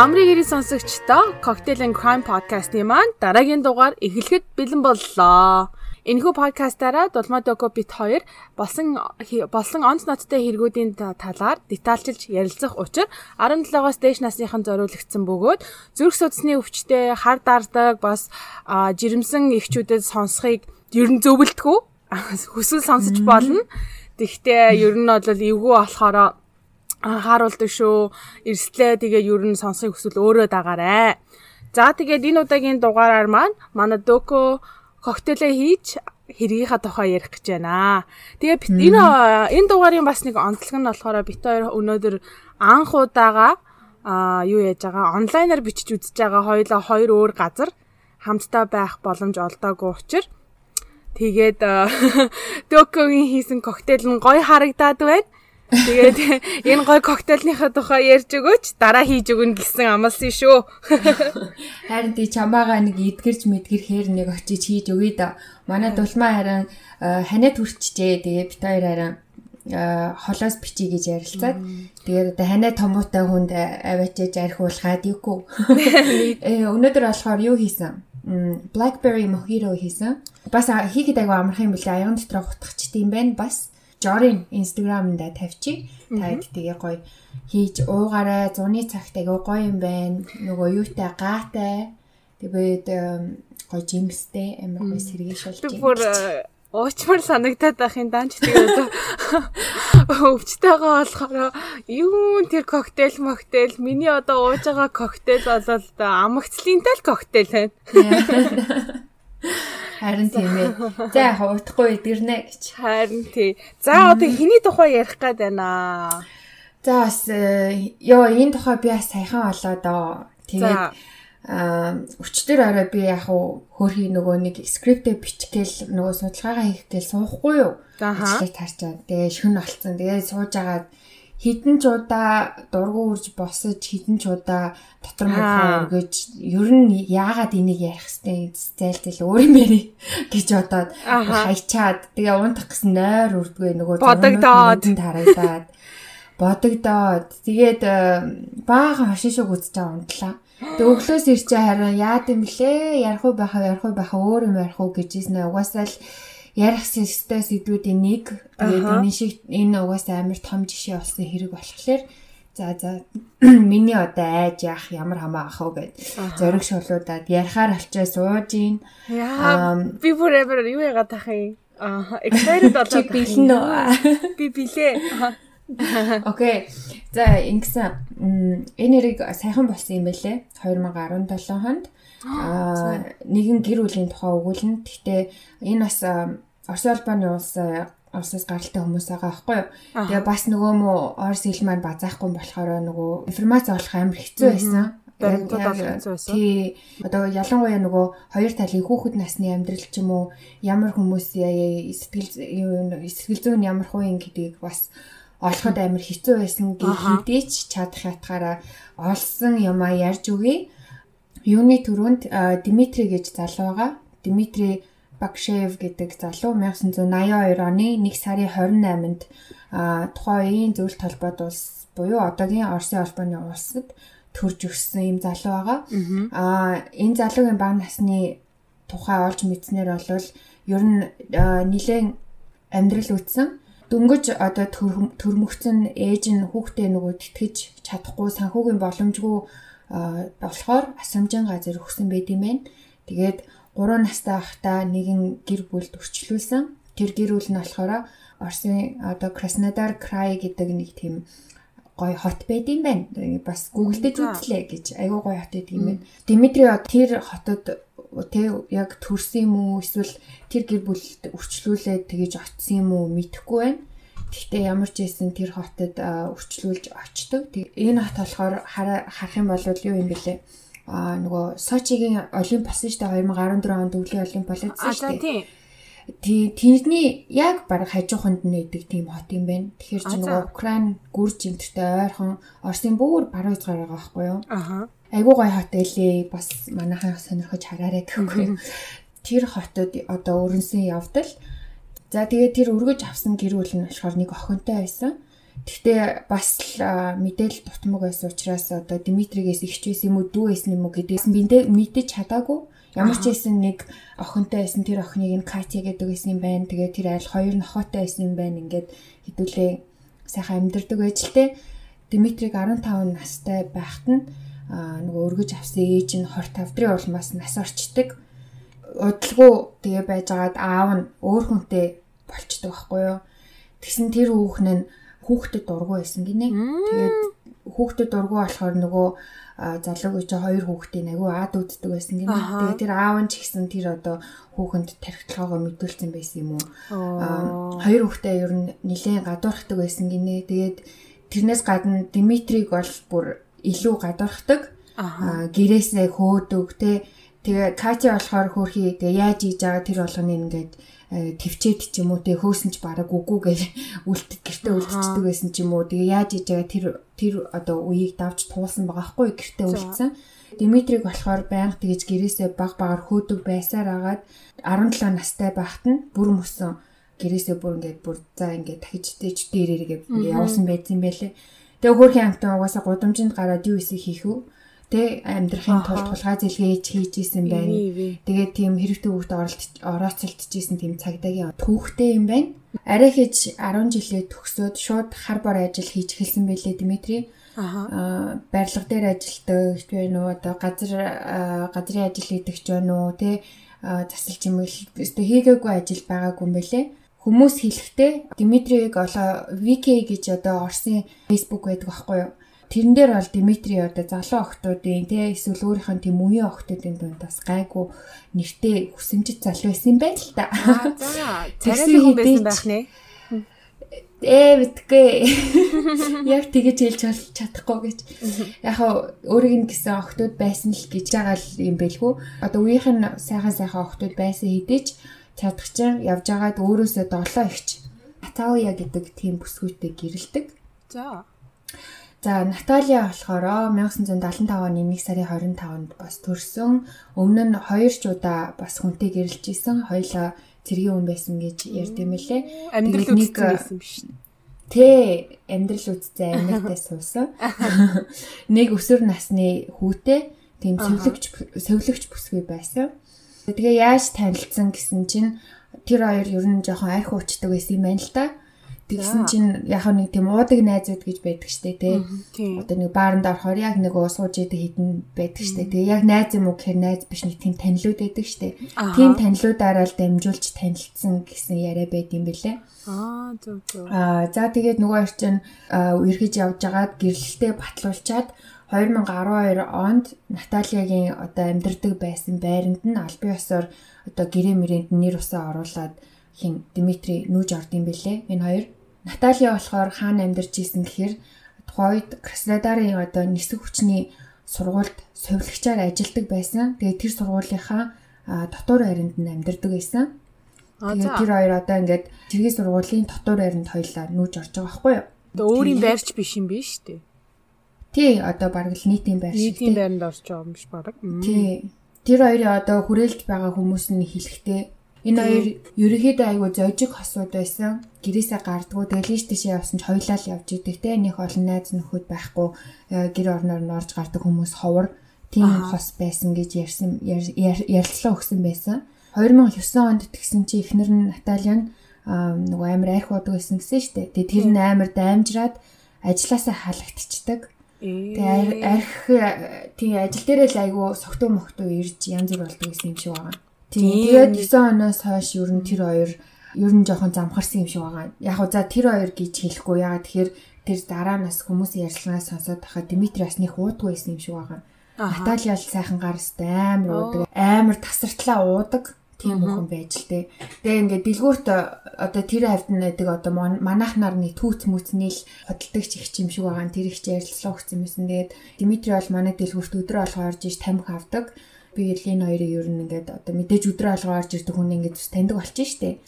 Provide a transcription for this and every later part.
Амрыг ирийн сонсогчдоо Cocktail and Crime podcast-ийн маань дараагийн дугаар эхлэхэд бэлэн боллоо. Энэхүү подкастаараа Дулмаа Доко бит хоёр болсон болсон онц ноттой хэрэгүүдийн талаар детальчилж ярилцах учир 17-оос дээш насныхан зориулагдсан бөгөөд зүрх судасны өвчтөе, хар дардаг бас жирэмсэн эхчүүдэд сонсхийг ер нь зөвлөдгөө хүсвэл сонсож болно. Тэгвэл ер нь бол эвгүй болохоор хааруулдаг шүү. Эрслээ тэгээ ер нь сонсохыг хүсвэл өөрөө дагаарай. За тэгээд энэ удаагийн дугаараар маань манай Дөкө коктейлээ хийж хэргийнхаа тухай ярих гэж байна. Тэгээ энэ энэ дугаарын бас нэг онцлог нь болохоор бит хоёр өнөөдөр анх удаага а юу яаж байгаа онлайнаар бичиж үзэж байгаа хоёлаа хоёр өөр газар хамтдаа байх боломж олдоогүй учраас тэгээд Дөкөгийн хийсэн коктейл нь гоё харагдаад байна. Тэгээд энэ гой коктейлийнхаа тухай ярьж өгөөч дараа хийж өгнө гэсэн амласан шүү. Харин тий чамаага нэг эдгэрч мэдгэрхээр нэг очиж хийж өгье да. Манай дулмаа харин э, ханиад хүрчжээ. Тэгээд бит хоёр харин э, холоос бичиж гэж ярилцаад тэгээд одоо ханаа томуутай хүнд аваачиж архиулхаад юугүй. Э өнөөдөр болохоор юу хийсэн? Blackberry mojito хийсэн. Бас хийгээд айгу амархан юм билээ. Аян дотор утгачд юм байна. Бас Жорын инстаграмда тавьчих. Та тэгээ гоё хийж уугаарай. Зуны цагт агай гоё юм байна. Нөгөө юутай гаатай. Тэгээд гоё жимстэй амар гоё сэргийш болж байна. Бүр уучмар санагдаад байх юм даанч тэгээд өвчтэйгээ болохоор юу тэр коктейл моктейл миний одоо ууж байгаа коктейл болол амгцлинтай л коктейл байна. Харин тийм ээ. За яг удахгүй идэрнэ гэж. Харин тий. За одоо хэний тухай ярих гээд байна. За бас э, ёо энэ тухай би бас саяхан болоо доо. Тэгээд аа өчтөр орой би яг хөрхи нөгөө нэг скриптээ бичгээл нөгөө судалгаагаа хийх гээл суухгүй юу? Ажлыг тарчаа. Тэгээ шүн болцсон. Тэгээ сууж агаад хідэн чудаа дургу үрж босож хідэн чудаа дотор мөхөө өргөж ер нь яагаад энийг ярих хэвтэй зайлтал өөр юм яри гэж бодоод хайчаад тэгээ унтах гэсэн нойр үрдгүй нөгөө бодогдоод тарагдаад бодогдоод тэгээд э, баахан хошин шиг үзэж байгаа унтлаа. Өглөөс ирчээ харин яад юм блэ? Ярих уу байхаа ярих уу байхаа өөр юм ярих уу гэжсэн. Угаасаа л ярих сэстэй сэдвүүдийн нэг. Тэгээд энэ шиг энэ угаасаа амар том жишээ болсон хэрэг болохоор за за миний одоо айж яах ямар хамаа ах уу гэд зориг шулуудаад ярихаар алчаа сууж ийн. Би бүр амар юу яагаад тах юм. Аа excited болоод бэлэн үү? Би билээ. Окей. За ингэсэн энэ нэрийг сайхан болсон юм байлээ. 2017 хонд. Аа нэгэн гэр бүлийн тухай өгүүлнэ. Гэхдээ энэ бас Орос улбаны улс улсаас гаралтай хүмүүс байгаа байхгүй юу. Тэгээ бас нөгөө мө Орос хэл маань базаахгүй болохоор нөгөө информац олох амар хэцүү байсан. Тий. Одоо ялангуяа нөгөө хоёр талын хүүхэд насны амьдрал ч юм уу ямар хүмүүс сэтгэл сэтгэл зүйн ямар хувийн гэдгийг бас олоход амар хэцүү байсан гэхээдээч чадах ятгаараа олсон юмаа ярьж өгье. Юуны төрөнд Дмитрий гэж залуу байгаа. Бакшеев гэдэг залуу 1982 оны 1 сарын 28-нд тухайн үеийн зөвлөлт холбоод улс буюу одоогийн Оросын албаны улсад төрж өссөн юм залуу байгаа. Аа энэ залуугийн бага насны тухай олж мэдснээр бол ер нь нэлээд амьдрал үтсэн дөнгөж одоо төрмөгцөн ээж нь хүүхдээ нөгөө тэтгэж чадахгүй санхүүгийн боломжгүй болохоор асамжин газар өгсөн байт юм байна. Тэгээд 3 настай байхдаа нэгэн гэр бүлд өрчлүүлсэн. Тэр гэр бүл нь болохоор Оросын одоо Краснодар край гэдэг нэг тийм гой хот байд юм байна. Бас гуглдэж үзлээ гэж айгүй гой хот байдаг юм байна. Димитри тэр хотод тэ яг төрсөн юм уу эсвэл тэр гэр бүлд өрчлүүлээд тэгэж очсон юм уу мэдэхгүй байна. Гэхдээ ямар ч байсан тэр хотод өрчлүүлж очдог. Энэ хот болохоор харах юм бол юу юм бэлээ? Аа нөгөө Сочигийн Олимп болсон шүү дээ 2014 онд өвлийн Олимп болсон шүү дээ. Тий тэрний яг баг хажууханд нь байдаг тийм хот юм байна. Тэгэхээр чи нөгөө Украин гүрж энтертэй ойрхон Оросын бүр баруун хязгаар байгаа байхгүй юу? Аха. Айгуу гой хот элээ бас манайхан сонирхож хараарай гэхгүй. Тэр хотод одоо өрнсөн явдал За тэгээд тэр өргөж авсан гэр бүл нь болохоор нэг охинтой байсан. Гэхдээ бас мэдээлэл дутмаг байсан учраас одоо Димитригээс ихч байсан юм уу дүү байсан юм уу гэдгээс бинтээ мэдэж чадаагүй. Ямар ч байсан нэг охинтой байсан тэр охиныг нь Катя гэдэг байсан юм байна. Тэгээд тэр айл хоёр нохотой байсан юм байна. Ингээд хэдүүлээ сайхан амьдэрдэг л те. Димитриг 15 настай байхад нь нөгөө өргөж авсан ээж нь 25 дрын улмаас нас орчдөг. Удалгүй тэгээ байжгаад аав нь өөр хүнтэй болчдөг байхгүй юу. Тэгсэн тэр хүүхэн нь хүүхдэд дургу байсан гинэ. Тэгээд хүүхдэд дургу болохоор нөгөө залуу гэж хоёр хүүхдийн агуу аад үздэг байсан гинэ. Тэгээд тэр аав нь ч гэсэн тэр одоо хүүхэнд тархитлагаа мэдүүлсэн байсан юм уу. Хоёр хүүхдээ ер нь нэлээд гадуурхдаг байсан гинэ. Тэгээд тэрнээс гадна Димитриг бол бүр илүү гадуурхдаг. Гэрээсээ хөөдөг те. Тэгээ Катя болохоор хөөрхий тэгээ яаж хийж байгаа тэр болгоны ингээд Э, твчээд ч юм уу тэгээ хөөсөн ч бараг үгүй гэж үлддэг гэртээ үлдчихдэг байсан ч юм уу. Тэгээ яаж хийж байгаа тэр тэр одоо үеийг давж туулсан байгаа хгүй гэртээ үлдсэн. Димитриг болохоор байнга тэгэж гэрээсээ баг багаар хөөдөг байсаар агаад 17 настай байхад нь бүр мөсөн. Гэрээсээ бүр ингээд бүр за ингээд дахиж дэж дээрээ явуулсан байсан байлээ. Тэгээ хөөрхийн амтан угаасаа гудамжинд гараад юу эсэх хийх үү? Тэ амьдрахын тулд тулгай зэлгээж хийж исэн байна. Тэгээд тийм хэрэгтэй хүүхд орооцолдчихсэн тийм цагдаагийн түүхтэй юм байна. Арай хийж 10 жилээ төгсөөд шууд хар бор ажил хийж эхэлсэн байлээ Дмитрий. Аа барилга дээр ажилтдаг байна уу одоо газар газрын ажил хийдэгч байна уу тэ засал чимэглэл өстө хийгээгүй ажил байгаагүй юм байлээ хүмүүс хэлэхдээ Дмитрийг олоо VK гэж одоо Орсын Facebook байдаг байхгүй юу? Тэрэн дээр бол Дмитрий одоо залуу охтуудын тий эсвэл өөрийнх нь тийм үеийн охтуудын дунд бас гайгүй нэртэй хүсэмжит залуу байсан юм байна л та. За царай хүн байсан байх нэ. Ээ битгүй. Яг тэгэж хэлж чадахгүй гэж. Яг өөрийг нь гэсэн охтууд байсан л гэж байгаа л юм бэлгүй. Одоо үеийнх нь сайхан сайхан охтууд байсан хэдий ч чадах чинь явж байгаад өөрөөсөө долоо ихч Атауя гэдэг тийм бүсгүйтэй гэрэлдэг. За. За Наталья болохоор 1975 оны 1 сарын 25-нд бас төрсөн. Өмнө нь хоёр ч удаа бас хүнтэй гэрэлж исэн. Хоёлаа цэргийн хүн байсан гэж ярьдсан мөлий. Амьдрал үзсэн юм биш. Тэ амьдрал үзсэн амьдтай суусан. Нэг өсвөр насны хүүтэй тийм сөвлөгч сөвлөгч бүсгүй байсан. Тэгээ яаж танилцсан гэсэн чинь тэр хоёр ер нь жоохон арх уучдаг байсан юм байна л да. Тэгсэн чинь яг нэг тийм уудаг найзууд гэж байдаг штэ тий. Одоо нэг бааранд орохоор яг нэг сууж идэг хитэн байдаг штэ. Тэгээ яг найз юм уу гэхээр найз биш нэг тийм танилуд байдаг штэ. Тийм танилуудаараа л дамжуулж танилцсан гэсэн яриа байд юм бэлээ. Аа зөв зөв. Аа за тэгээд нөгөө хэр чин үргэж явж агаад гэрлэлтэд батлуулчаад 2012 онд Натальягийн одоо амьдардаг байсан байранд нь албан ёсоор одоо гэрээ мэрэнд нэр усаа оруулаад хин Дмитрий нүүж орд юм бэлээ. Энэ хоёр Наталья болохоор хаана амьдарч исэн гэхээр тухайд Краснодарын одоо нисэх хүчний сургуульд совилгчаар ажилладаг байсан. Тэгээд тэр сургуулийнхаа дотор байранд нь амьдардаг байсан. Тэгээд тэр хоёр одоо ингээд цэргийн сургуулийн дотор байранд хоёлаа нүүж орж байгаа байхгүй юу? Тэгээ өөрийн байрч биш юм биш үү? Тий, одоо бараг л нийтийн байр шиг. Нийтийн байранд орж байгаа юм биш бараг. Тий. Тэр хоёрын одоо хүрээлж байгаа хүмүүс нь хэлэхдээ Энэ хоёр ерөөхдөө айгүй зожиг хосууд байсан. Гэрээсээ гардггүй тэгэл ийш тийшээ явсан ч хоёлаа л явж идэг те. Энийх олон найз нөхөд байхгүй э, гэр орноор нь орж гардаг хүмүүс ховор тийм хос байсан гэж ярьсан ярилцлага өгсөн байсан. 2009 онд тэгсэн чи эхнэр нь Наталья нь нөгөө амар арх бодог байсан гэсэн шүү дээ. Тэгээ тэр нь амар даймжраад ажилласаа халагдчихдаг. Тэгээ арх тийм ажил дээрээ л айгүй согтуу мохтуу ирж янз бүр болдог гэсэн юм шиг байгаа. Тэгээд 9 оноос хойш ер нь тэр хоёр ер нь жоохон замхарсан юм шиг байгаа. Яг уу за тэр хоёр гэж хэлэхгүй. Ягаад тэгэхээр тэр дараа нас хүмүүсийн ярьцлагаас сонсоод тахад Дмитрий бас нэг уудгүй байсан юм шиг байгаа. Наталья л сайхан гарстай амар уудаг. Амар тасартлаа уудаг тийм хүн байж л дээ. Тэгээ ингээд дэлгүүрт одоо тэр хавьд нэдэг одоо манайх нарны түүц мүцний л хөдөлдөг чих юм шиг байгаа. Тэр их ярилцлага өгсөн юмсэн. Тэгээд Дмитрий бол манай дэлгүүрт өдрөө олгоо орж иж тамхи авдаг би энэ хоёрыг ер нь ингээд одоо мэдээж өдрөө алгаа орж ирдэг хүн ингээд бас таньдаг болчих штеп.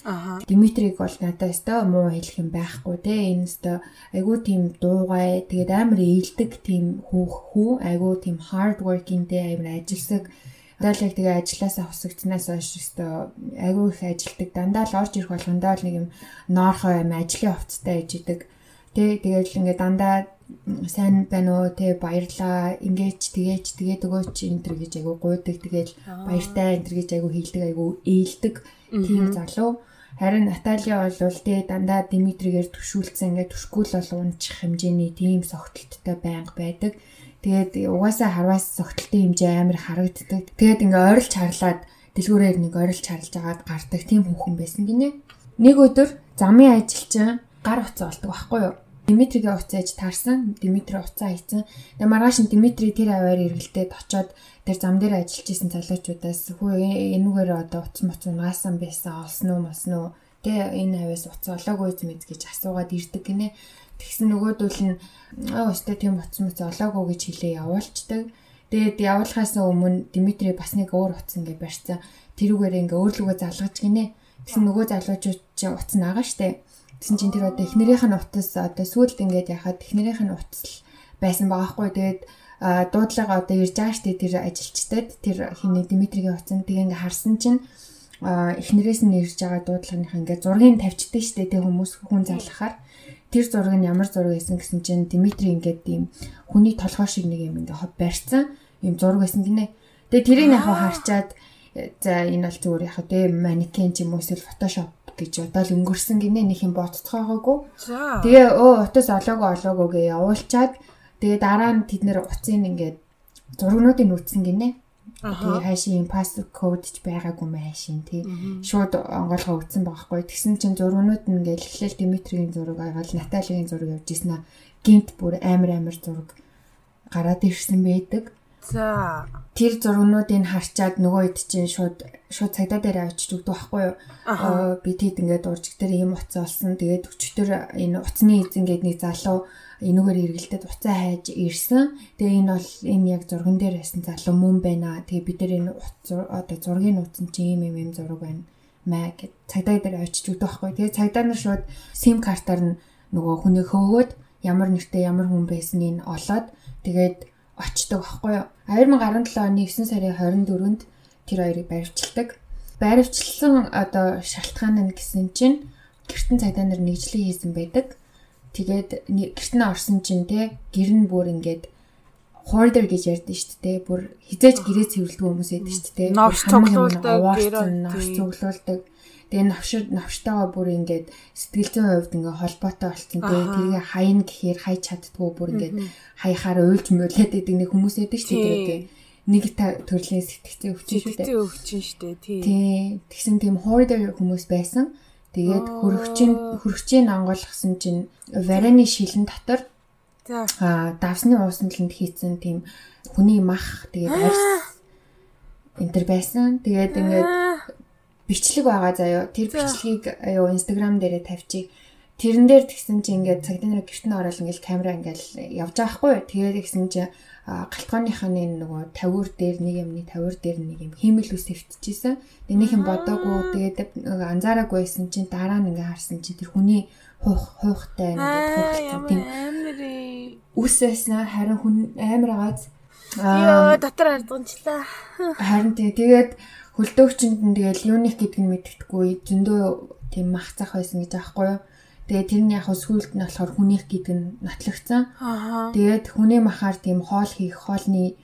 Димитриг бол надад өстой муу хэлэх юм байхгүй те. Энэ өстой айгүй тийм дуугай тэгээд амар ээлдэг тийм хүүх хүү айгүй тийм hard working дээ амар ажилсаг Даалыг тэгээ ажилласаа хосогдснаас хойш өстой айгүй их ажилдаг. Дандаа л орж ирэх болгондоо л нэг юм ноорхоо юм ажлын хувцастай ээж идэг. Тэ тэгэл ингээ дандаа сайн байна уу? Те баярлаа. Ingээж тгээж тэгээд өгөөч. Энтэр гэж айгу гуйдаг. Тэгэл баяртай энтэр гэж айгу хийлдэг айгу ээлдэг тийм залуу. Харин Наталья бол те дандаа Димитригээр төшүүлсэн ингээ төшгүүл бол унчих хэмжээний тийм согтолттой байнга байдаг. Тэгээд угаасаа харваас согтолтын хэмжээ амар харагддаг. Тэгээд ингээ ойрлж харлаад дэлгүүрээр нэг ойрлж харлж агаад гардаг тийм хүүхэн байсан гинэ. Нэг өдөр замын ажилчин гар уцаа болдог байхгүй юу Димитригийн уцаа ээж таарсан. Димитри уцаа хийсэн. Тэгээ маргааш нь Димитри тэр аваар эргэлдээд очоод тэр зам дээр ажиллаж исэн залуучуудаас хүү энүүгээр одоо уц моц унаасан байсан олсон уу мосно уу тэгээ энэ аваас уцаа олоогүй мэд гэж асуугаад ирдэг гинэ. Тэгсэн нөгөөдөл нь аа өстэй тийм уц моц олоогүй гэж хэлээ явуулцдаг. Тэгээд явуулахаас өмнө Димитри бас нэг өөр уц ингээ барьсан. Тэрүүгээр ингээ өөрлөгөө залгаж гинэ. Тэгсэн нөгөө залуучууд чи уц нагаа штэ Тэгсэн чинь тэр одоо эхнэрийнх нь утас одоо сүулт ингээд яхад эхнэрийнх нь утас байсан байгаа хгүй. Тэгээд дуудлагаа одоо ирж байгаа штэ тэр ажилчтад тэр хиний Димитригийн утсан тийг ингээд харсан чинь эхнэрээс нь ирж байгаа дуудлагынх ингээд зургийг тавьчихдээ штэ тэг хүмүүс хүн залхахаар тэр зураг нь ямар зураг байсан гэсэн чинь Димитри ингээд ийм хүний толгой шиг нэг юм ингээд барьсан ийм зураг байсан гинэ. Тэгээ тэрийг яг харчаад за энэ бол зүгээр яг тэ манекен ч юм уу эсвэл фотошоп гэж удаал өнгөрсөн гинэ нэг юм бодцоогоогүй. Тэгээ өө утас олоогүй олоогүй гээ явуулчаад тэгээ дараа нь тэд нэр уцын ингээд зургнуудыг нүцсэн гинэ. Тэгээ хайшийн пассворд код ч байгаагүй майшин тий. Шууд онгоолгоо өгсөн байхгүй. Тэгсэн чинь зургнууд нь ингээд эхлээл Димитригийн зураг аваад Наталийн зураг явж ирсэн аа. Гинт бүр амар амар зураг гараад ирсэн байдаг. За тэр зургнуудыг харчаад нөгөө хэд чинь шууд шууд цагдаа дээр авчиж өгдөг байхгүй юу. Аа би тэд ингээд уржиг дээр ийм уцаа олсон. Тэгээд өчтөр энэ уцны эзэн гээд нэг залуу энүүгээр эргэлдээд уцаа хайж ирсэн. Тэгээ энэ бол энэ яг зурган дээр байсан залуу мөн байна. Тэгээ бид нар энэ одоо зургийг нууцсан чи ийм ийм зураг байна маа гэд цагдаа дээр авчиж өгдөг байхгүй. Тэгээ цагдаа нар шууд сим картаар нь нөгөө хүнийг хөөгөөд ямар нэртэй ямар хүн байсныг олоод тэгээд очдог байхгүй юу. 2017 оны 9 сарын 24-нд тэр хоёрыг баривчилдаг. Баривчилсан одоо шалтгаан нь гэсэн чинь гэртэн цагдаа нар нэгжлэг хийсэн байдаг. Тэгээд гэртэн орсон чинь те гэр нь бүр ингээд hoarder гэж ярьдэн шүү дээ. Бүр хизээж гэрээ цэвэрлдэг хүмүүс байдаг шүү дээ. Новш цуглуулдаг, новш цуглуулдаг. Тэгээ навшир навштайгаа бүр ингээд сэтгэл зүйн хувьд ингээ холбоотой болцсон. Тэгээ тэргээ хаян гэхээр хайж чаддгүй бүр ингээд хаяхаар уйлж мөрлээд идэг нэг хүмүүс байдаг шүү дээ. Нэг төрлийн сэтгцэн өвчин шүү дээ. Сэтгцэн өвчин шүү дээ. Тий. Тэгсэн тийм hoarder хүмүүс байсан. Тэгээд хөрөгчийн хөрөгчийн ангуулгасан чинь вараны шилэн дотор аа давсны уусналанд хийцэн тийм хүний мах тэгээд арьс энэ төр байсан. Тэгээд ингээд бичлэг байгаа заяо. Тэр бичлэгийг юу Instagram дээрээ тавьчих. Тэрэн дээр тэгсэн чи ингээд цагдаа нар гэрт нь ороод ингээд камера ингээд явж байгаа хгүй. Тэгээд тэгсэн чи галтгооныхаа нөгөө тавиур дээр нэг юмны тавиур дээр нэг юм хиймэл ус хэвтчихсэн. Тэгээ нэг юм бодоогүй тэгээд анзаараагүй байсан чинь дараа нь ингээд харсан чи тэр хүний хух хуухтай ингээд хуухтай тийм үс байсан харин хүн амар агаад Йоо дотор ардганчлаа. Харин тэгээд хөлдөөгчөнд нь тэгэл юуник гэдэг нь мэддэхгүй зөндөө тийм мах зах байсан гэж аахгүй юу. Тэгээд тэр нь яг сүүлд нь болохоор хүнийх гэдэг нь нотлогдсон. Тэгээд хүний махаар тийм хоол хийх хоолны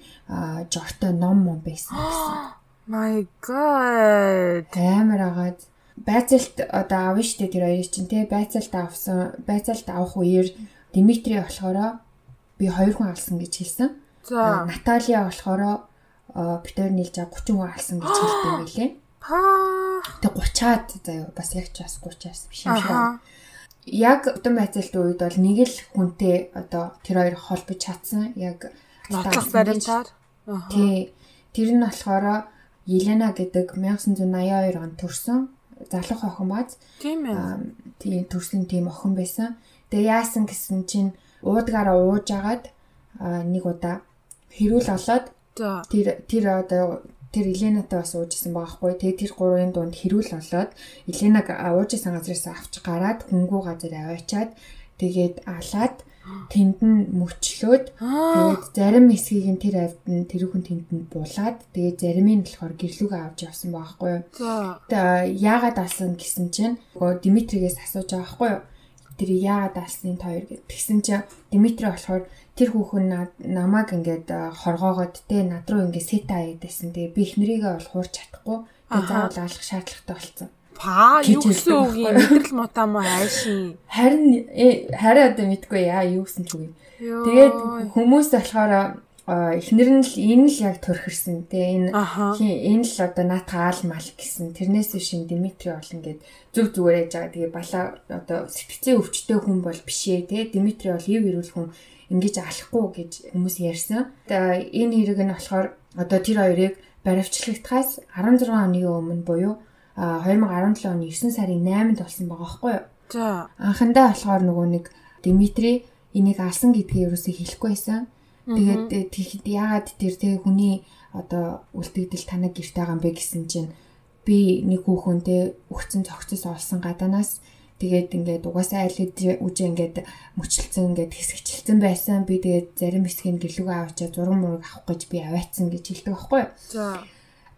жортой ном юм байсан гэсэн. My god. Амар агаад байцалт одоо авна штэ тэр хоёр чинь тий байцалт авсан байцалт авах үеэр Димитри болохоор би хоёр хүн алсан гэж хэлсэн. За Наталья болохоор битээр нийлж 30 хүн алсан гэж хэлдэг. Аа. Тэг 30-аад заяа бас яг ч бас 30-аас биш юм шиг. Яг өдөн байцаалтын үед бол нэг л хүнтэй одоо тэр хоёр холбож чадсан. Яг нотлох баримтаар. Тий. Тэр нь болохоор Елена гэдэг 1982 онд төрсэн залуу охин бааз. Тийм ээ. Тийм төрсэн тийм охин байсан. Тэгээ яасан гэсэн чинь уудгаараа ууж агаад нэг удаа хэрүүл олоод Тэр тэр одоо тэр Еленатай бас уужсэн байгаа хгүй. Тэгээ тэр гурвын дунд хэрүүл болоод Еленаг уужсэн газраас авч гараад хөнгүү газар аваачаад тэгээд алаад тэнд нь мөчлөөд тэгээд зарим хэсгийг нь тэр авд нь тэр хүн тэнд нь булаад тэгээд зарим нь болохоор гэрлүүгээ авч явсан байгаа хгүй. За яагаад алсан гэсэн чинь Димитригээс асууж байгаа хгүй. Тэр яагаад даалсан хоёр гэд. Тэгсэн чинь Димитри болохоор тэр хүүхэн намайг ингээд хоргоогоод те над руу ингээд сета аяадсэн. Тэгээ би эхнэрийгээ бол хуурч чадахгүй. Тэгээ заавал алах шаардлагатай болсон. Па юу гэсэн үг юм мэдрэл мутаа мó айшин. Харин э, харин одоо мэдгүй яа юу гэсэн ч үгүй. Тэгээд хүмүүс болохоор эхнэр нь л энэ л яг төрхөрсөн те энэ энэ л одоо наатаал мал гэсэн тэрнээс биш Димитри бол ингээд зүг зүгээр яж байгаа тэгээ бала одоо сэтгцэн өвчтэй хүн бол бишээ те Димитри бол ив ирүүл хүн ингэж алахгүй гэж хүмүүс ярьсан. Тэгээ энэ хэрэг нь болохоор одоо тэр хоёрыг баривчлагтахаас 16 оны өмнө буюу 2017 оны 9 сарын 8-нд болсон байгаа байхгүй юу? За. Анхандаа болохоор нөгөө нэг Димитри энийг алсан гэдгийг юусыг хэлэхгүй байсан. Тэгээд тэгэхэд яагаад тэр тэг хүний одоо үлдэгдэл танаг гэрт байгаа юм бэ гэсэн чинь би нэг хүүхөнтэй өгцөн цогцос олсон гаданаас тэгээд ингээд угаасаа айл үжи ингээд мөчлөлцөн ингээд хэсэгчлсэн байсан. Би тэгээд зарим хэсгийг гэлүүгээ авчаа зураг мураг авах гэж би аваацсан гэж хэлдэг байхгүй? За.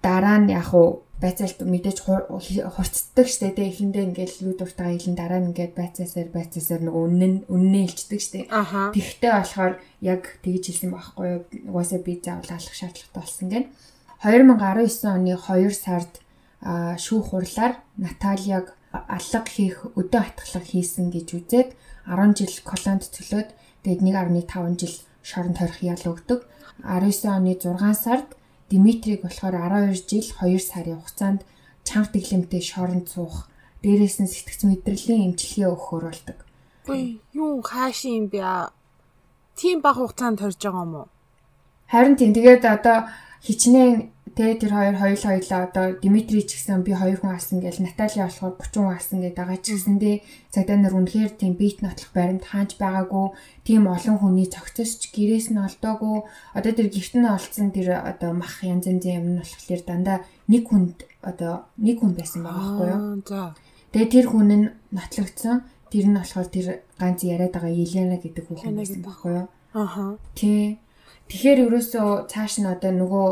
Дараа нь яг уу байцаалт мэдээж хурцддаг штэ тэ эхэндээ ингээл лүү дуртайгаа хэлэн дараа нь ингээд байцаасаар байцаасаар нөгөө үнэн үннээ илчдэг штэ. Тэгхтээ болохоор яг тэгж хэлсэн байхгүй юу. Угаасаа би заавал алах шаардлагатай болсон гэн. 2019 оны 2 сард шүүх хурлаар Натальяг алга хийх өдөө атгалах хийсэн гэж үзээд 10 жил колонд төлөөд тэгээд 1.5 жил шоронд хорих ял өгдөг. 19 оны 6 сард Димитрийг болохоор 12 жил 2 сарын хугацаанд чанга дэглэмтэй шоронд суух, дээрээс нь сэтгц мэдрэлийн эмчилгээ өгөхөр болдог. Үгүй юу хааш юм бэ? Тийм баг хугацаанд төрж байгаа юм уу? Харин тийм тэгээд одоо хичнээн Тэгээ тэр хоёр хоёул хоёлаа одоо Димитри ч гэсэн би хоёр хүн алсан гэж Наталья болохоор 30 хүн алсан гэдэг байгаа ч гэсэндээ цагдаа нар үнэхээр тийм бит нотлох баримт хааж байгаагүй тийм олон хүний цогцосч гэрээс нь олдоогүй одоо тэр гэрт нь олцсон тэр одоо мах янз янзын юм нь болохоор дандаа нэг хүнд одоо нэг хүн байсан байгаа байхгүй юу. За. Тэгээ тэр хүн нь нотлогдсон. Тэр нь болохоор тэр ганц яриад байгаа Елена гэдэг хүн байсан байхгүй юу. Аха. Тий. Тэгэхээр ерөөсөө цааш нь одоо нөгөө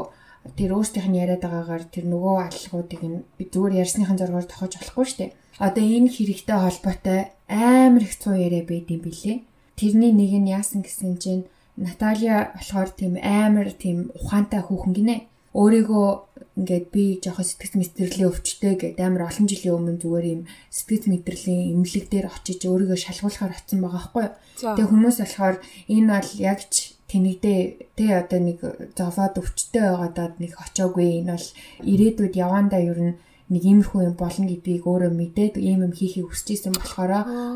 тэр өөрсдийнх нь яриад байгаагаар тэр нөгөө аллагуудыг нь зүгээр ярьсныхан зоргоор тохож болохгүй шүү дээ. Одоо энэ хэрэгтэй холбоотой амар их цуу яриа байд юм билэ. Тэрний нэг нь яасан гэсэн чинь Наталья болохоор тийм амар тийм ухаантай хүүхэн гинэ. Өөрийгөө ингээд би жоохон сэтгэц мэдрэлийн өвчтэй гэдэг амар олон жилийн өмнө зүгээр юм сэтгэц мэдрэлийн эмнэлэг дээр очиж өөрийгөө шалгуулахаар очсон байгаа байхгүй юу. Тэгээ хүмүүс болохоор энэ бол яг ч тэнэгдээ тэ одоо нэг зовоод өвчтэй байгаадад нэг очоогүй энэ бол ирээдүйд явандаа ер нь нэг иймэрхүү юм болно гэдгийг өөрөө мэдээд ийм юм хийхийг хүсэж исэн болохоор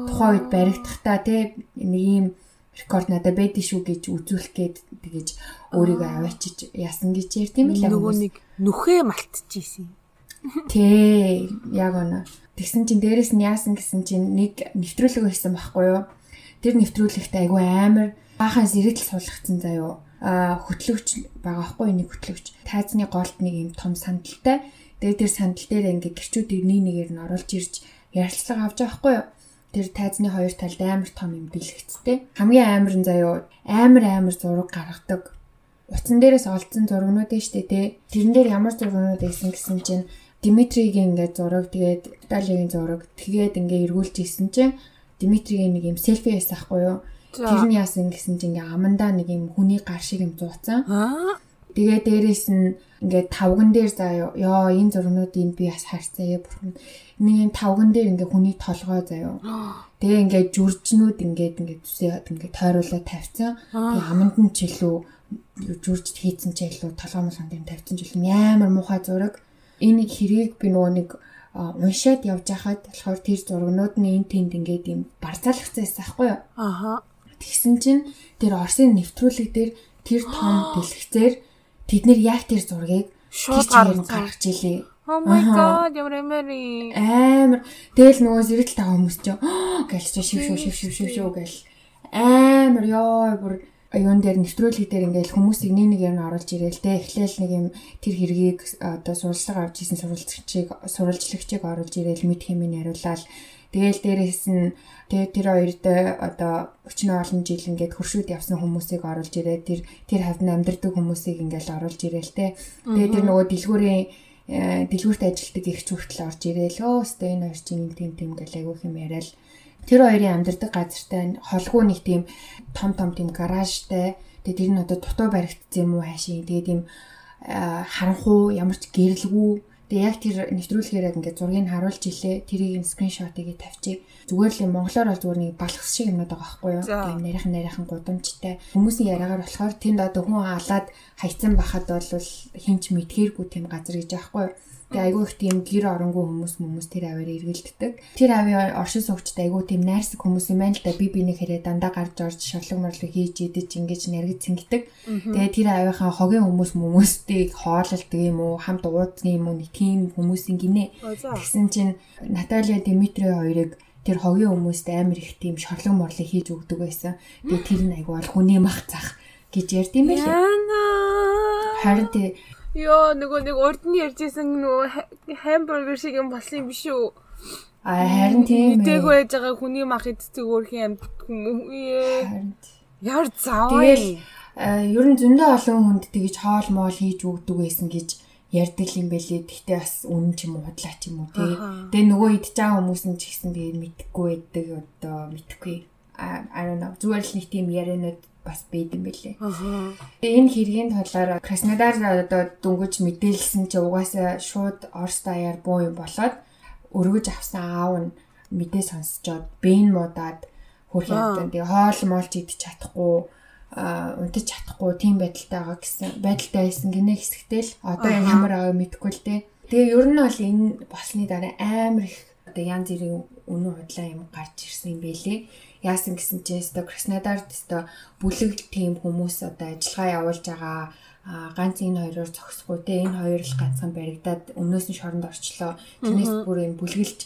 тухайн үед баригдахдаа тэ нэг ийм рекорд надад байдгийн шүү гэж үзүүлэх гээд тэгэж өөрийгөө аваачиж яасан гэж яар тийм ээ нөгөө нэг нүхээ малтчихжээ. Тэ яг оноо. Тэгсэн чинь дээрэс нь яасан гэсэн чинь нэг нэвтрүүлэг байсан байхгүй юу? Тэр нэвтрүүлэгт айгүй амар баахаас ирээдэл суулгацсан заяо хөтлөгч байгаа хгүй нэг хөтлөгч. Тайзны голд нэг юм том сандалтай. Тэгээд тэр сандал дээр ингээ гэрчүүд нэг нэгээр нь оруулж ирж ярилцлага авч байгаа хгүй юу? Тэр тайзны хоёр талд амар том юм бэлгэцтэй хамгийн амар нь заяо амар амар зураг гаргадаг. Утсан дээрээс олдсон зургнууд нь штэ тэ тэрэн дээр ямар зургнууд байсан гэсэн чинь Димитригийн ингээ зураг тэгээд Италийн зураг. Тэгээд ингээ эргүүлж ирсэн чинь Димитригийн нэг юм селфи байсан хгүй юу Тэр нь яасан гэсэн чинь ингээ амандаа нэг юм хүний гар шиг юм зууцсан. Тэгээ дээрэс нь ингээ тавган дээр заяа ёо энэ зургнуудыг би бас харцаая бурхан. Нэг юм тавган дээр ингээ хүний толгой заяа. Тэгээ ингээ жүржнүүд ингээд ингээ зүсээд ингээ тойруулаад тавьсан. Тэгээ аманд нь ч илүү жүрж хийцэн ч илүү толгой молгонд юм тавьсан ч илүү амар муухай зураг. Энэ нэг хэрийг би нөгөө нэг уншаад явж хахад болохоор тэр зургнууд нь энэ тэнд ингээд юм барцаалгацсан байсан байхгүй юу? Аха. Тэгсэн чинь тэр Орсын нэвтрүүлэг дээр тэр том дэлгэцээр тэд нэр яг тэр зургийг шууд гаргаж илээ. Oh my god, ямар эмэри. Амар. Тэгэл нөгөө зэрэгтэл таа хүмүүс ч гэлж шив шив шив шив шив шив гэл. Амар ёо бүр юун дээр нэвтрүүлэг дээр ингээл хүмүүсийг нэг нэгээр нь оруулж ирээл те эхлээл нэг юм тэр хэргийг одоо суралцлага авч исэн сурвалжлагчийг сурвалжлагчийг оруулж ирээл мэд хэмээн яриулаад Тэгэл дээрээс нь тэгээ тэр хоёрт одоо өчнө олон жил ингээд хөршүүд явсан хүмүүсийг оруулж ирээ. Тэр тэр хавд амьдардаг хүмүүсийг ингээд оруулж ирээл те. Тэгээ тэр нөгөө дэлгүүрийн э, дэлгүүрт ажилтдаг их ч хүртэл орж ирээл өө өстой энэ хоёр чинь тийм тийм гэл айгүйх юм яриад Тэр хоёрын амьдардаг газартай холгүй нэг тийм том том тийм гаражтай. Тэгээ тэр нь одоо дутуу баригдсан юм уу хаашийн. Тэгээ тийм харанхуу ямар ч гэрэлгүй Тэгээ яг тэр нэвтрүүлгээр ингээд зургийг харуулж илээ. Тэрийг нь скриншотыг тавьчих. Зүгээр л монголоор бол зүгээр нэг балхас шиг юмнууд байгаа байхгүй юу? Тийм нарийнхан нарийнхан гудамжтай. Хүмүүсийн яриагаар болохоор тэнд одоо хүн алаад хайцсан бахад бол хинч мэдхээргүй тийм газар гэж аахгүй? Тэгээ айгүй их тийм гэр оронгүй хүмүүс хүмүүс тэр аваар эргэлддэг. Тэр авийн оршин суугчд айгүй тийм найрсаг хүмүүс юм байна л да. Би бинийг хэрэг дандаа гарч орж шорлог морлог хийж идэж ингэж нэргэж цэнгдэг. Тэгээ тэр авийнхаа хогийн хүмүүс хүмүүстэй хоололдог юм уу, хамт уудсан юм уу нэг тийм хүмүүсийн гинэ. Тэгсэн чинь Наталья Димитри хоёрыг тэр хогийн хүмүүст амар их тийм шорлог морлог хийж өгдөг байсан. Тэгээ тэр нь айгүй бол хүний мах зах гэж ярьд юм байлээ. Харин тий Йоо нөгөө нэг урд нь ярьжсэн нөгөө хамбургер шиг юм болсон юм биш үү? А харин тийм ээ. Тэйг байж байгаа хүний мах иддэг өөрхийн амьд хүмүүс. Ямар зав. Тэгэл ер нь зөндөө олон хүнд тэгж хоол моол хийж өгдөг байсан гэж ярьдаг юм байлээ. Гэхдээ бас үнэн ч юм уу худлаа ч юм уу тий. Тэгээ нөгөө байгаа хүмүүс нь ч гэсэн тэгээ мэдхгүй байдаг одоо мэдхгүй. I don't know. Зүгээр л нэг тийм ярианууд бас бийд юм бэлээ. Энэ хэргийн талаар Краснодар одоо дүнгэж мэдээлсэн чи угаасаа шууд Орос даяар буу юм болоод өргөж авсан аав нь мэдээ сонсчоод бэн муудаад хөрхөн тэгээ хоол моолч идчих чадахгүй унтаж чадахгүй тийм байдалтай байгаа гэсэн байдалтай байсан гинэ хэсэгтэл одоо ямар аа мэдэхгүй л дээ. Тэгээ ер нь бол энэ болсны дараа амар их одоо янз бүрийн үнэн худлаа юм гарч ирсэн юм бэлээ яасан гэсэн чинь өстой Краснодард өстой бүлэг тийм хүмүүс одоо ажиллагаа явуулж байгаа ганц энэ хоёроор зогсохгүй те энэ хоёр л ганцхан баригдаад өмнөөс нь шоронд орчлоо. Тэрнээс бүр энэ бүлгэлж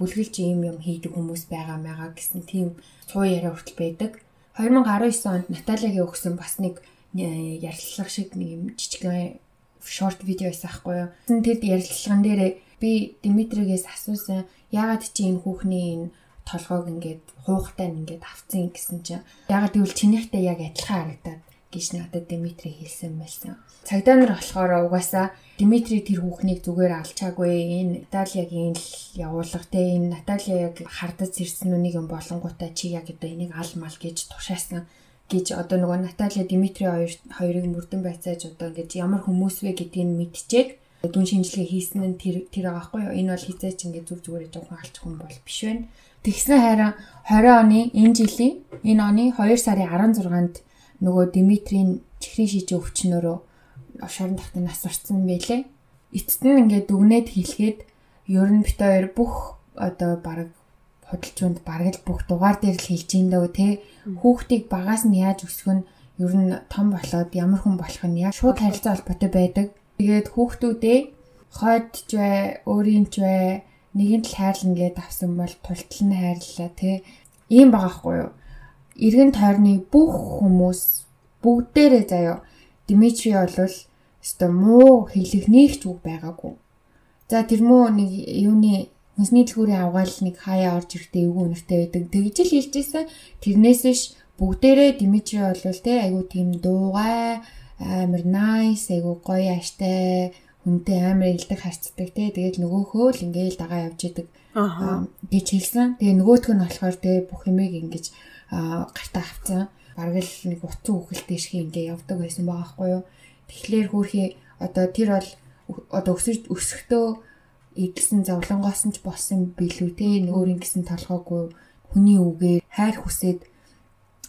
бүлгэлж ийм юм хийдэг хүмүүс байгаа маяга гэсэн тийм цуу яриа хүртэл байдаг. 2019 онд Натальягийн өгсөн бас нэг ярилцлага шиг нэг юм жижигхэн шорт видео байсан байхгүй юу. Тэд ярилцлаган дээр би Димитригээс асуусан яагаад чи энэ хүүхний энэ толгойг ингээд хуухтай ингээд авцсан гэсэн чинь ягаад гэвэл чинийхтэй яг адилхан харагдаад гэж надад Димитри хэлсэн байсан. Цагдаа нар болохоор угаасаа Димитри тэр хүүхнийг зүгээр алчаагүй энэ Натальягийн л явуулга те энэ Наталья яг хардаж ирсэн үнийг юм болонгуудаа чи яг одоо энийг ал мал гэж тушаасан гэж одоо нөгөө Наталья Димитри хоёр хоёрыг мөрдөн байцааж одоо ингэж ямар хүмүүс вэ гэдгийг мэдчихээд дүн шинжилгээ хийсэн нь тэр тэр байгаа байхгүй юу энэ бол хизээч ингэ зүг зүгээр жоохон алчих хүн бол биш байна Тэгснэ харин 20 оны энэ жилийн энэ оны 2 сарын 16-нд нөгөө Димитрийн чихрийн шижээ өвчнөөрөө шорон тахтын нас орсон байлээ. Эцэст нь ингээд дүгнээд хэлэхэд ер нь бит хоёр бүх одоо баг худалчуунд бараг л бүх дугаар дээр л хэлж ин дөө те хүүхдийг багаас нь яаж өсгөх нь ер нь том болоод ямар хүн болох нь яг шууд харилцаа холбоотой байдаг. Тэгээд хүүхдүүдээ хойдч бай, өөрийнч бай, нэгэн л хайрлна гэдээ авсан бол тултал нь хайрлаа тий. Ийм байгаа хгүй юу? Иргэн тойрны бүх хүмүүс бүгдээрээ заяа Димитри болвол өстой муу хэлэх нэг ч үг байгаагүй. За тэр муу нэг юуны хүнсний дэлгүүрийн авгаал нэг хаяа орж ирэхдээ эвгүй өнөртэй байдаг. Тэгж л хэлжсэн. Тэрнээс биш бүгдээрээ Димитри болвол те айгу тийм дуугай амар nice айгу гоё аштай хүнтэй амар илдэг харцдаг те тэгээд нөгөөхөө л ингээл дагаа явж идэг гэж хэлсэн. Тэгээ нөгөөх нь болохоор те бүх юмыг ингэж гартаа авцсан. Бараг л нэг утсан үхэлтэй шиг ингээ явдаг байсан байгаа байхгүй юу. Тэгэхээр хөөрхий одоо тэр бол одоо өсөж өсөхдөө идэлсэн зовлонгоос нь ч болсон билүү те нөөр ингэсэн толгоогүй хүний үгээр хайр хүсээд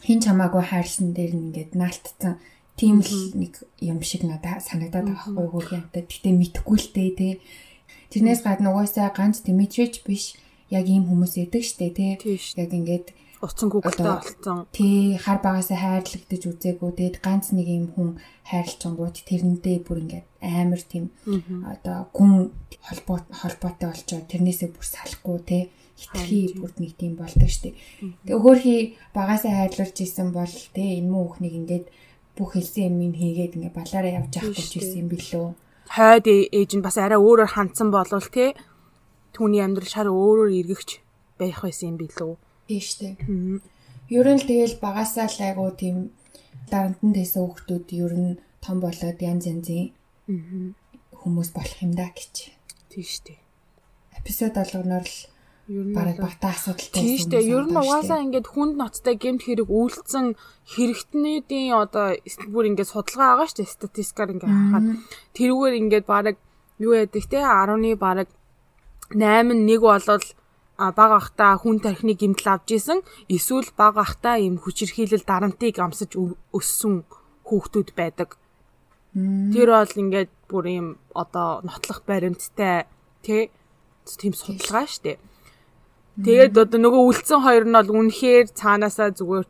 хин чамаагүй хайрлсан дээр нь ингээд наалтцсан тийм л нэг юм шиг надад санагдаад байгаа байхгүй амтад. Гэтэ мэдхгүй л дээ тий. Тэрнээс гадна угаасаа ганц Димитрич биш яг ийм хүмүүс идэг штэ тий. Яг ингээд уцсан гүгтэй болцсон. Тий, хар багасаа хайрлагдаж үзээгүй. Тэгэд ганц нэг юм хүн хайрлчингууд тэрнтэй бүр ингээд амар тийм одоо гүн холбоо холбоотой болчоо тэрнээсээ бүр салахгүй тий хитрхи бүр нэг тийм болдог штеп. Тэгээ хөөхий багасаа хайрлуулж исэн бол тий энэ муу хүүхнийг ингээд бүх хэлсэн юм хийгээд ингээ балаараа явж явах гэж ирсэн юм билүү. Хойд ээж нь бас арай өөрөөр хандсан болвол те түүний амьдрал шар өөрөөр эргэгч байх байсан юм билүү. Тийм штэ. Ер нь л тэгэл багасаа л айгу тийм дарамтанд байсан хүүхдүүд ер нь том болоод янз янзын хүмүүс болох юм да гэж. Тийм штэ. Эпизод болгоноор л бараг багтаа асуудалтай шүү дээ. Ер нь угаасаа ингээд хүнд ноцтой гэмт хэрэг үйлцэн хэрэгтнүүдийн одоо бүр ингээд судалгаа байгаа шүү дээ. Статистикаар ингээд харахад тэрүүгээр ингээд бараг юу яадаг те 10-ны бараг 8 1 болол баг ахта хүн тархины гэмтэл авч исэн эсвэл баг ахта ийм хүчирхийлэл дарамтыг амсаж өссөн хүүхдүүд байдаг. Тэр бол ингээд бүр ийм одоо нотлох баримттай тий тийм судалгаа штэ. Тэгээд одоо нөгөө үлдсэн хоёр нь бол үнэхээр цаанаасаа зүгээр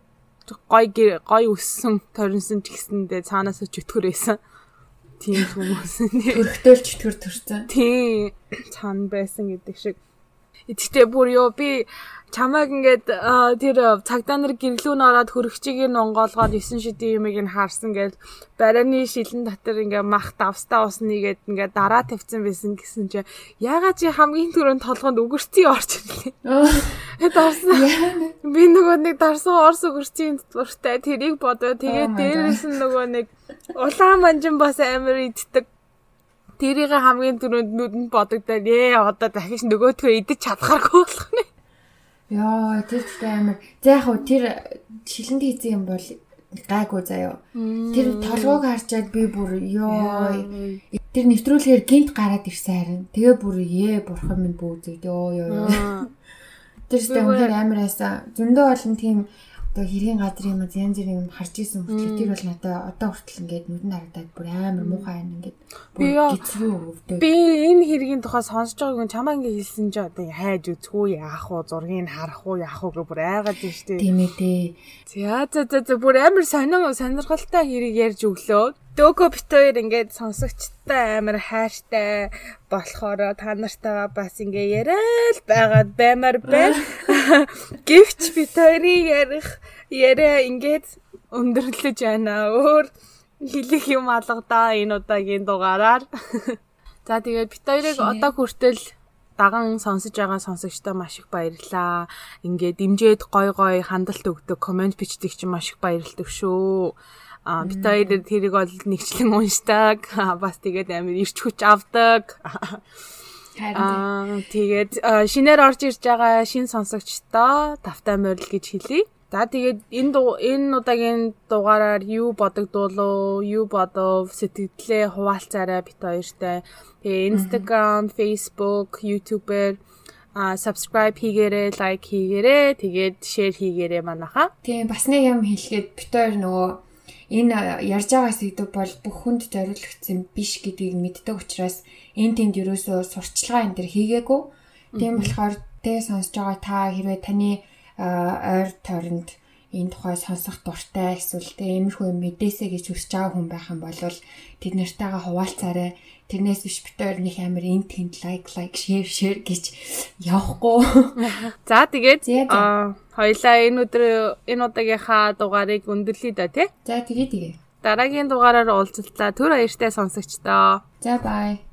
гой гой өссөн торинсон ч гэсэндээ цаанаасаа чөтгөр байсан. Тийм хүмүүс. Төрхтөөл чөтгөр төрсөн. Тийм цаана байсан гэдэг шиг. Гэхдээ бүр ёо би чамайг ингээд тэр цагдаа нар гэрлүүн ороод хөрөгчийг нь онгоолгоод 9 шидийн юмыг нь харсан гэж барааны шилэн дотор ингээд мах давстаа усныг гээд ингээд дараа тавьсан байсан гэсэн чи ягаад чи хамгийн түрүүнд толгонд үгэрцээ орж ирлээ. Хэд орсон. Би нөгөө нэг дарсан орс үгэрцийн дуртай тэрийг бодоо тэгээд дээрээс нь нөгөө нэг улаан манжин бас амар иддэг Тэрийг хамгийн түрүүнд нүдэнд бодогдоод ээ одоо дахиж нөгөөдгөө идэж чадхааргүй болох нэ. Яа, тэр ихтэй амар. За яг хөө тэр шилэнд хийсэн юм бол гайгүй заяо. Тэр толгойг харчаад би бүр ёо. Тэр нэвтрүүлгээр гинт гараад ирсэн харин. Тэгээ бүр ээ бурхан минь бүүзээ. Ёо ёо. Тэр ихтэй үнээр амар байсан. Зөндөө олон тийм одоо хэргийн газрын юм янз бүрийн юм харж исэн хүртэл тэр бол надад одоо хүртэл ингээд нүдэн харагдаад бүр амар муухай байна ингээд гизгүй өвдөв. Би энэ хэргийн тухай сонсож байгааг нь чамаа ингээд хэлсэн чи одоо хайж үзэхгүй яах уу зургийг харах уу яах уу гэ бүр айгаад байна шүү дээ. Тийм ээ. За за за бүр амар сонир сонирхолтой хэрэг ярьж өглөө. Дөөгөө бит хоёр ингээд сонсогчтой амар хайртай болохоор та нартайгаа бас ингээ яриад байгаад баймаар байна. Гэвч бит хоёрын ярих яриа ингээд өндөрлөж байна. Өөр хэлэх юм алгадаа энэ удаагийн дугаараар. За тэгээд бит хоёрыг одоо хүртэл даган сонсож байгаа сонсогчдоо маш их баярлалаа. Ингээд дэмжээд гой гой хандлт өгдөг, комент бичдэг чинь маш их баярлалдаг шүү. А бит хоёр тэрийг бол нэгчлэн уншдаг. Бас тэгээд амар ирч хүч авдаг. Аа тэгээд шинээр орж ирж байгаа шин сонсогчдоо тавтай морил гэж хэлье. За тэгээд энэ энэ удаагийн дугаараар юу бодогдуулуу, юу бодов, сэтгэлдээ хуваалцаарай бит хоёртай. Тэгээ Instagram, Facebook, YouTube-ээр а subscribe хийгээрэй, like хийгээрэй, тэгээд share хийгээрэй манайха. Тийм бас нэг юм хэлэхэд бит хоёр нөгөө энэ ярьж байгаа сэдв бол бүх хүнд зориулагдсан биш гэдгийг мэддэг учраас энэ тэнд ерөөсөө сурчлагаа энэ төр хийгээгүй. Тийм болохоор тэ сонсож байгаа та хэрвээ таны ойр тойронд энэ тухай сонсох дуртай эсвэл тэ иймэрхүү мэдээсэй гэж хүсэж байгаа хүн байх юм бол тэд нартайгаа хуваалцаарай. Тэрнээс биш хоёр нэг амар эн тэнд лайк лайк шеэр шеэр гэж явахгүй. За тэгээд хоёлаа энэ өдөр энэ удаагийнхаа дугаарыг өндөрлөе да тий. За тэгээ тэгээ. Дараагийн дугаараар уулзлаа. Түр баяртай сонсогчдоо. За бай.